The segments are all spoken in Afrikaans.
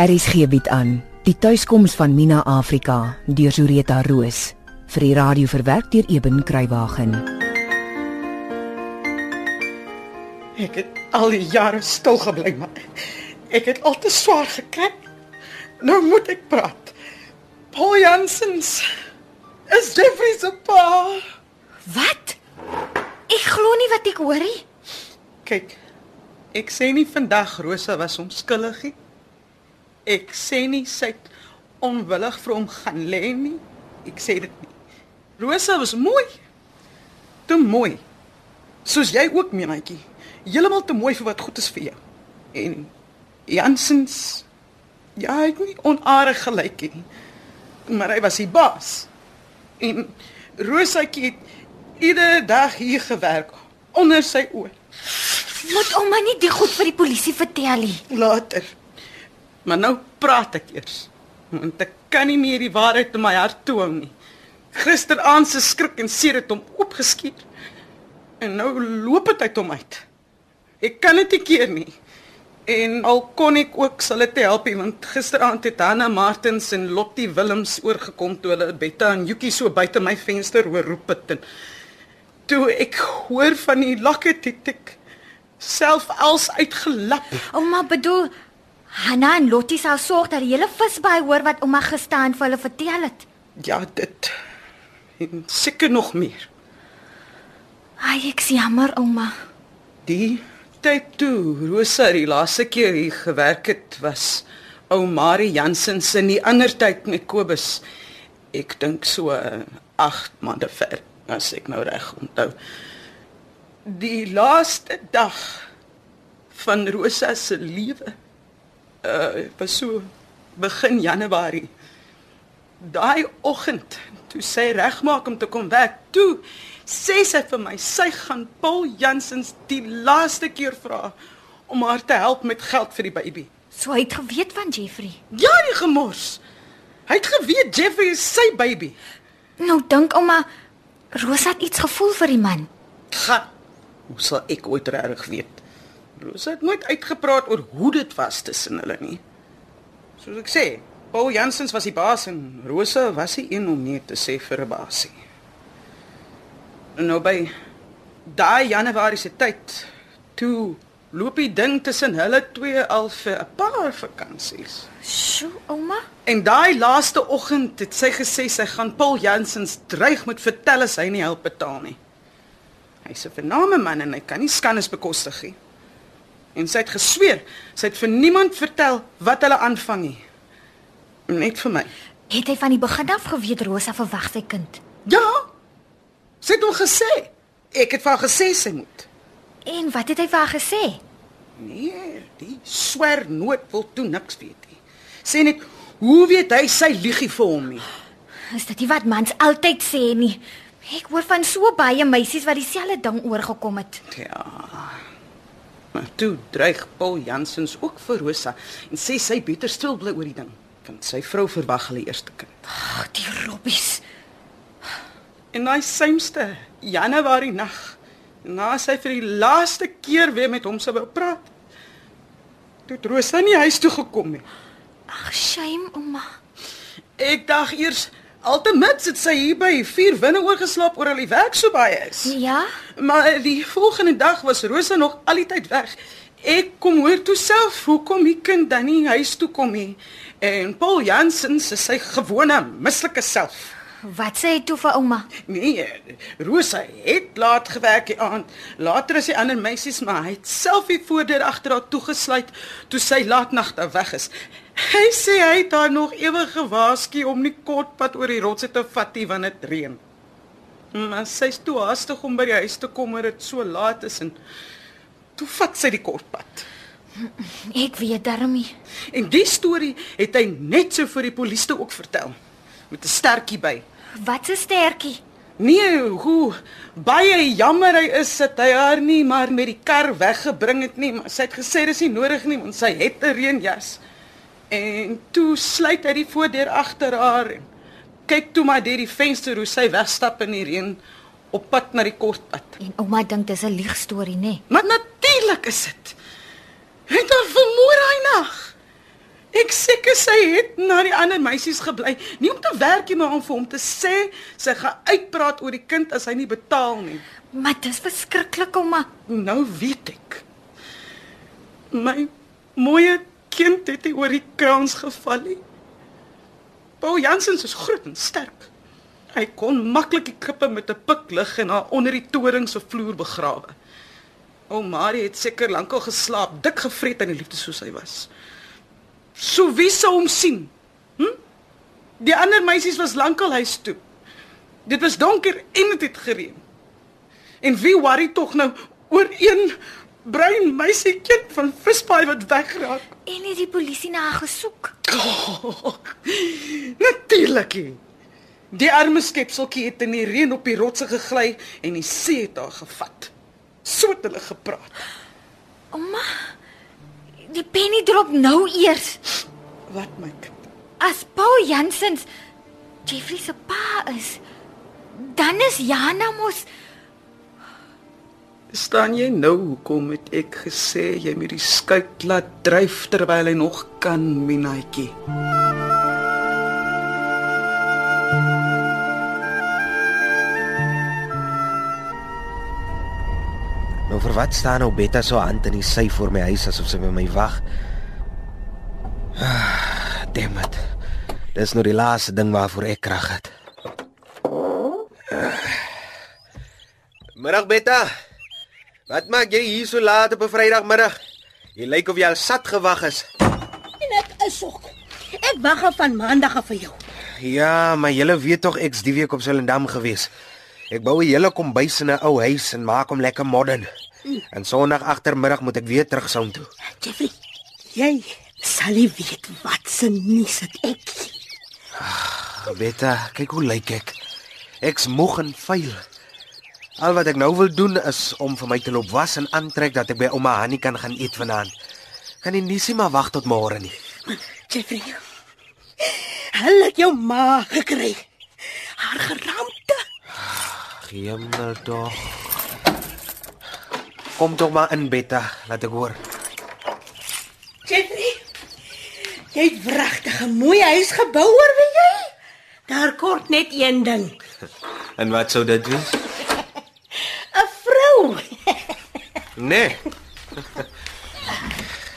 RSG bied aan die tuiskoms van Mina Afrika deur Zureta Roos vir die radio verwerk deur Eben Kruiwagen. Ek het al die jare stil gebly, maar ek het al te swaar gekry. Nou moet ek praat. Paul Jansens is Jeffrey se pa. Wat? Ek glo nie wat ek hoor nie. Kyk, ek sê nie vandag Rosa was onskuldig nie. Ek sê nie sy het onwillig vir hom gaan lê nie. Ek sê dit nie. Rosa was mooi. Te mooi. Soos jy ook, meenetjie. Heeltemal te mooi vir wat goed is vir jou. En Jansens ja, hy het nie onaardig gelyk nie. Maar hy was die baas. En Rosaatjie het iedere dag hier gewerk onder sy oë. Moet ouma nie dit goed vir die polisie vertel nie. Later. Maar nou praat ek eers. Want ek kan nie meer die waarheid in my hart toehou nie. Gisteraand se skrik en seer het hom opgeskiet. En nou loop dit uit hom uit. Ek kan dit nie keer nie. En al kon ek ook sal dit help nie want gisteraand het Hanna Martins en Lottie Willems oorgekom toe hulle Betta en Jukie so buite my venster hoor roep het en toe ek hoor van die lakket het ek self als uitgelap. Ouma bedoel Hanna en Lottie sal sorg dat die hele visbaai hoor wat ouma gestaan vir hulle vertel het. Ja, dit en seker nog meer. Ai, ek is jammer ouma. Die tyd toe Rosa die laaste keer hier gewerk het was ou Marie Jansen se in die ander tyd met Kobus. Ek dink so 8 maande ver as ek nou reg onthou. Die laaste dag van Rosa se lewe uh was so begin Januarie. Daai oggend toe sy regmaak om te kom werk, toe sê sy vir my sy gaan Paul Jansens die laaste keer vra om haar te help met geld vir die baby. So hy het geweet van Jeffrey. Ja, die gemors. Hy het geweet Jeffrey is sy baby. Nou dink ouma Rosa het iets gevoel vir die man. Ga. Hoe sal ek ooit reg weet? Rosa het nooit uitgepraat oor hoe dit was tussen hulle nie. Soos ek sê, Paul Jansens was die baas en Rosa was die een om nee te sê vir 'n baasie. En nou by daai Januarie se tyd, toe loop die ding tussen hulle twee al vir 'n paar vakansies. Sjoe, ouma. En daai laaste oggend het sy gesê sy gaan Paul Jansens dreig met vertel as hy nie help betaal nie. Hy's 'n vername man en hy kan nie skandes bekostig nie. En sy het gesweer, sy het vir niemand vertel wat hulle aanvang nie. Net vir my. Het hy van die begin af geweet Rosa verwag sy kind? Ja. Sy het hom gesê. Ek het vir haar gesê sy moet. En wat het hy vir haar gesê? Nee, die swer nood wil toe niks weet nie. Sê net, hoe weet hy sy liegie vir hom nie? Is dit nie wat mans altyd sê nie? Ek hoor van so baie meisies wat dieselfde ding oorgekom het. Ja. Maar toe dreig Paul Jansens ook vir Rosa en sê sy beter stil bly oor die ding, want sy vrou verwag hulle eerste kind. Ag, die robbies. En daai sêmste Januarie nag, na sy vir die laaste keer weer met hom sou wou praat. Toe het Rosa nie huis toe gekom nie. Ag, shame, ouma. Ek dink eers altemits het sy hier by vier winne oorgeslaap oor al die werk so baie is. Ja? Maar die volgende dag was Rosa nog al die tyd weg. Ek kom hoor toe self hoekom die kind dan nie huis toe kom nie. En Paul Jansen se sy gewone mislike self. Wat sê hy toe vir ouma? Nee, Rosa het laat gewerk die aand. Later is die ander meisies maar hy het self die voordeur agter haar toegesluit toe sy laatnag daar weg is. Hy sê hy het haar nog ewig gewaarsku om nie kortpad oor die rotse te vat nie wanneer dit reën. Maar sy's toe haastig om by die huis te kom oor dit so laat is en toe vat sy die kortpad. Ek weet darmie. En die storie het hy net so vir die polisie ook vertel met 'n stertjie by. Wat 'n stertjie. Nee, hoe baie jammer hy is dat hy haar nie maar met die kar weggebring het nie, maar sy het gesê dis nie nodig nie want sy het 'n reënjas. En toe sluit hy die voordeur agter haar en kyk toe maar deur die venster hoe sy wegstap in die reën op pad na die kortpad. En ouma dink dis 'n liegstorie, nê? Nee. Maar natuurlik is dit. Het haar vermoor daai nag. Ek seker sy het na die ander meisies gebly, nie om te werk nie, maar om vir hom te sê sy gaan uitpraat oor die kind as hy nie betaal nie. Maar dis verskriklik, ouma. Nou weet ek. My mooi kind het nie oor die kraans geval nie. Paul Jansen is groot en sterk. Hy kon maklik die kippe met 'n pik lig en haar onder die toring se vloer begrawe. O, Marie het seker lankal geslaap, dik gevret aan die liefde soos hy was. So wie sou hom sien? Hm? Die ander meisies was lankal huis toe. Dit was donker en dit het gereën. En wie worry tog nou oor een bruin meisiekind van Visbaai wat wegraak? En het die polisie na haar gesoek? Oh, Natuurlik. Die arme skepseltjie het in die reën op die rotse gegly en die see het haar gevat. So het hulle gepraat. Ouma, die penny drop nou eers. Wat my kind? As Paul Jansens Jeffrey se pa is, dan is Jana mos Staan jy nou hoekom het ek gesê jy moet die skuit laat dryf terwyl hy nog kan, Minaatjie? Nou vir wat staan nou Betta so hand in die sy voor my huis asof sy by my wag? Ah, damn it. Dis nou die laaste ding waarvoor ek krag het. Ah. Middag Betta. Wat maak jy hier so laat op 'n Vrydagmiddag? Jy lyk of jy al sat gewag is. En ek is ook. Ek wag al van maandag af vir jou. Ja, maar julle weet tog ek's die week op Selendam gewees. Ek bou 'n hele kombuis in 'n ou huis en maak hom lekker modern. En Sondag agtermiddag moet ek weer terug soun toe. Jeffrey, jy sal nie weet wat se nuus het ek. Betta, kyk hoe lyk ek. Ek's moeg en vuil. Al wat ek nou wil doen is om vir my te loop was en aantrek dat ek by ouma Hanni kan gaan eet vanaand. Kan nie nisie maar wag tot môre nie. Jeffrey. Hulle het jou ma gekry. Haar geraamte. Hemel tog. Kom tog maar in Betta, laat ek hoor. Jeffrey. Jy het wragtig 'n mooi huis gebou hoor jy? Daar kort net een ding. En wat sou dit wees? 'n Vrou. Nee.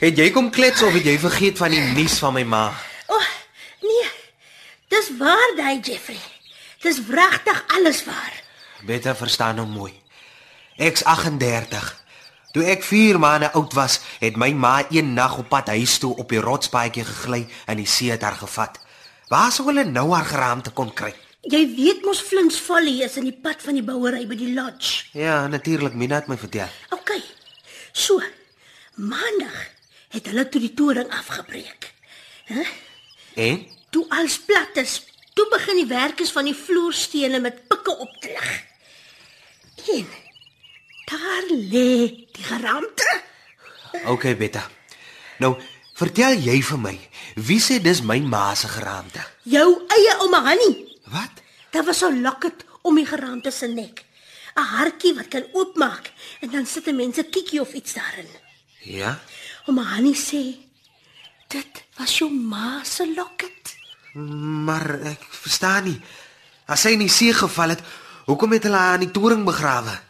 Het jy kom klets of het jy vergeet van die nuus van my ma? O, oh, nee. Dis waar daai Jeffrey. Dis wragtig alles waar. Betta verstaan nou mooi. Ek's 38. Toe ek 4 maande oud was, het my ma een nag op pad huis toe op die rotspaadjie gegly en die see het haar gevat. Waar sou hulle nou haar geraamte kon kry? Jy weet mos Flins Valley is in die pad van die bouery by die lodge. Ja, natuurlik, Mina het my vertel. So, maandag het hulle toe die toring afgebreek. Hæ? En Toe alles plat is, toe begin die werkers van die vloerstene met pikke op te lig. En daar lê die geraamte. okay, Betta. Nou, vertel jy vir my, wie sê dis my ma se geraamte? Jou eie ouma Hanni. Wat? Daar was 'n lokket om die geraamte se nek. 'n Hartjie wat kan oopmaak en dan sit 'n mens 'n kiekie of iets daarin. Ja? Ouma Hanni sê dit was jou ma se lokket. Maar ek verstaan nie. As sy in die see geval het, hoekom het hulle haar in die toring begrawe?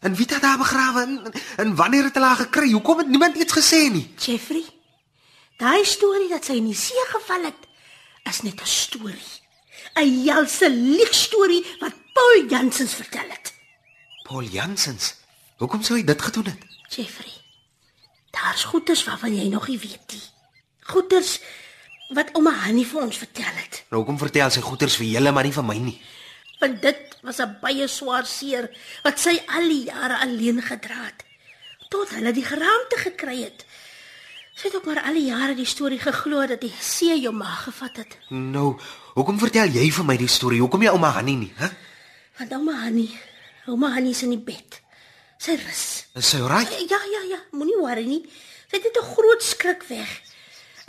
En wie het haar begrawe? En, en wanneer het hulle haar gekry? Hoekom het niemand iets gesê nie? Jeffrey, daai storie dat sy in die see geval het, is net 'n storie. 'n Helse liegstorie wat Paul Jansens vertel het. Paul Jansens. Hoekom sou hy dit gedoen het? Jeffrey, daar's goeters waarvan jy nog nie weet nie. Goeters wat ouma Hanni vir ons vertel het. Nou hoekom vertel sy goeters vir julle maar nie vir my nie? Want dit was 'n baie swaar seer wat sy al die jare alleen gedra het tot hulle die geraamte gekry het. Sy het ook maar al die jare die storie geglo dat die see jou ma gevat het. Nou, hoekom vertel jy vir my die storie? Hoekom jy ouma Hanni nie, hè? Want ouma Hanni, ouma Hanni is in die bed. Sy rus. Is sy reg? Ja, ja, ja, moenie worry nie. Sy het net 'n groot skrik weg.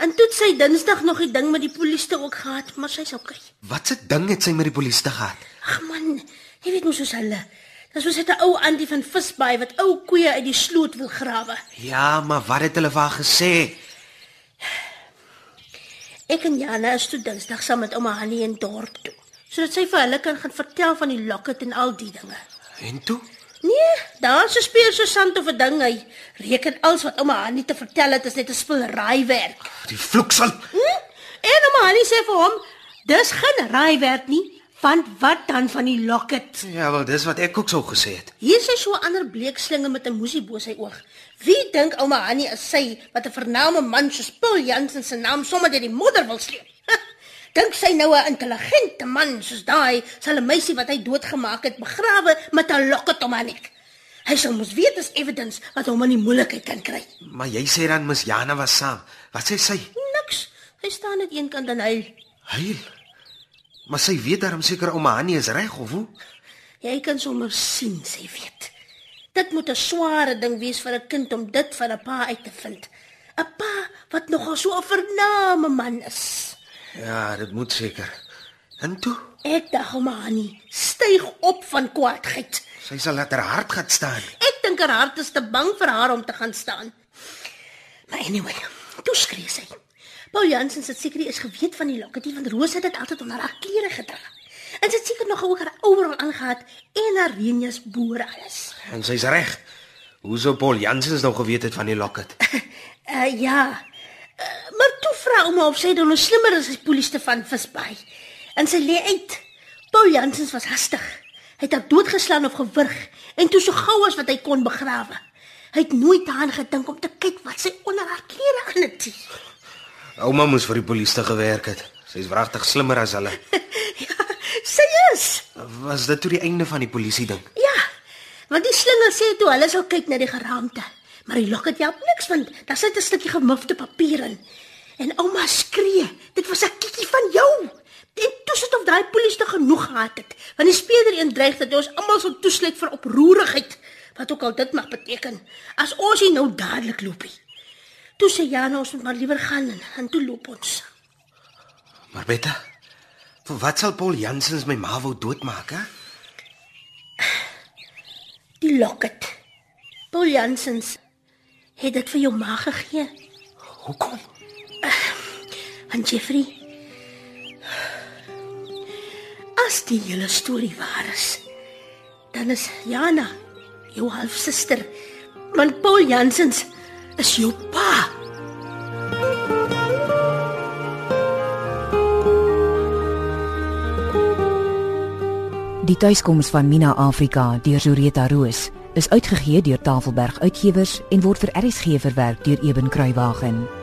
En toe sy Dinsdag nog die ding met die polisie ook gehad, maar sy's okay. Wat se ding het sy met die polisie te gehad? Ag man, jy weet mos soos hulle. Dis soos 'n ou antie van Visbaai wat ou koeie uit die sloot wil grawe. Ja, maar wat het hulle vir haar gesê? Ek en Jana is toe Dinsdag saam met ouma Hanni in dorp toe, sodat sy vir hulle kan gaan vertel van die locket en al die dinge. En toe? Nee, daar se speel so sant of 'n ding hy. Reken alles wat ouma Hanni te vertel het is net 'n spul raaiwerk. Die vloeksel. Hm? En ouma Hanni sê vir hom, dis geen raaiwerk nie, want wat dan van die locket? Ja, wel dis wat ek ook sou gesê het. Hier is so 'n ander bleekslinge met 'n moesie bo sy oog. Wie dink ouma Hanni is sy wat 'n vername man soos Paul Jansen se naam sommer deur die modder wil sleep? Dink sy nou 'n intelligente man soos daai sal 'n meisie wat hy doodgemaak het begrawe met 'n locket om haar nek? Hy sal mos weet dis evidence wat hom in die moeilikheid kan kry. Maar jy sê dan Miss Jana was saam. Wat sê sy? Niks. Hy staan net een kant en huil. Huil. Maar sy weet daarom seker ouma Hanni is reg of hoe? Jy kan sommer sien sy weet. Dit moet 'n sware ding wees vir 'n kind om dit van 'n pa uit te vind. 'n Pa wat nogal so 'n vername man is. Ja, dit moet seker. En toe? Ek dink hom Annie styg op van kwaadheid. Sy sal laat haar hart gaan staan. Ek dink haar hart is te bang vir haar om te gaan staan. Maar anyway, toe skree sy. Paul Jansen het seker eens geweet van die lokketie van Roos het dit altyd onder haar klere gedra. En sy het seker nog ook haar ooral aangehad en haar reënjas boor alles. En sy's reg. Hoe sou Paul Jansen nou geweet het van die locket? Uh ja. Maar toe vra ouma of sy dan nou slimmer is as die polisie van Visbaai. En sy lê uit. Paul Jansen was hastig. Hy het haar doodgeslaan of gewurg en toe so gou as wat hy kon begrawe. Hy het nooit daaraan gedink om te kyk wat sy onder haar klere aan het. Ouma moes vir die polisie gewerk het. Sy's wragtig slimmer as hulle. ja, sy is. Was dit toe die einde van die polisie ding? Ja. Want die slinger sê toe hulle sal kyk na die geraamte. Maar die locket help niks want daar sit 'n stukkie gemufte papier in. En ouma skree, dit was 'n kiekie van jou. En toe sit of daai polisie te genoeg gehad het. Want die speler een dreig dat ons almal sal toesluit vir oproerigheid, wat ook al dit mag beteken. As ons hier nou dadelik loopie. Toe sê Jana ons moet maar liewer gaan en, en toe loop ons. Maar Betta, vir wat sal Paul Jansen my ma wou doodmaak, hè? Die locket. Paul Jansens het dit vir jou ma gegee. Hoekom? Aan Jeffrey. As die hele storie waar is, dan is Jana jou halfsuster. Want Paul Jansens is jou pa. Die tuiskoms van Mina Afrika deur Zureta Roos is uitgegee deur Tafelberg Uitgewers en word vir RSG verwerk deur Eben Kruiwagen.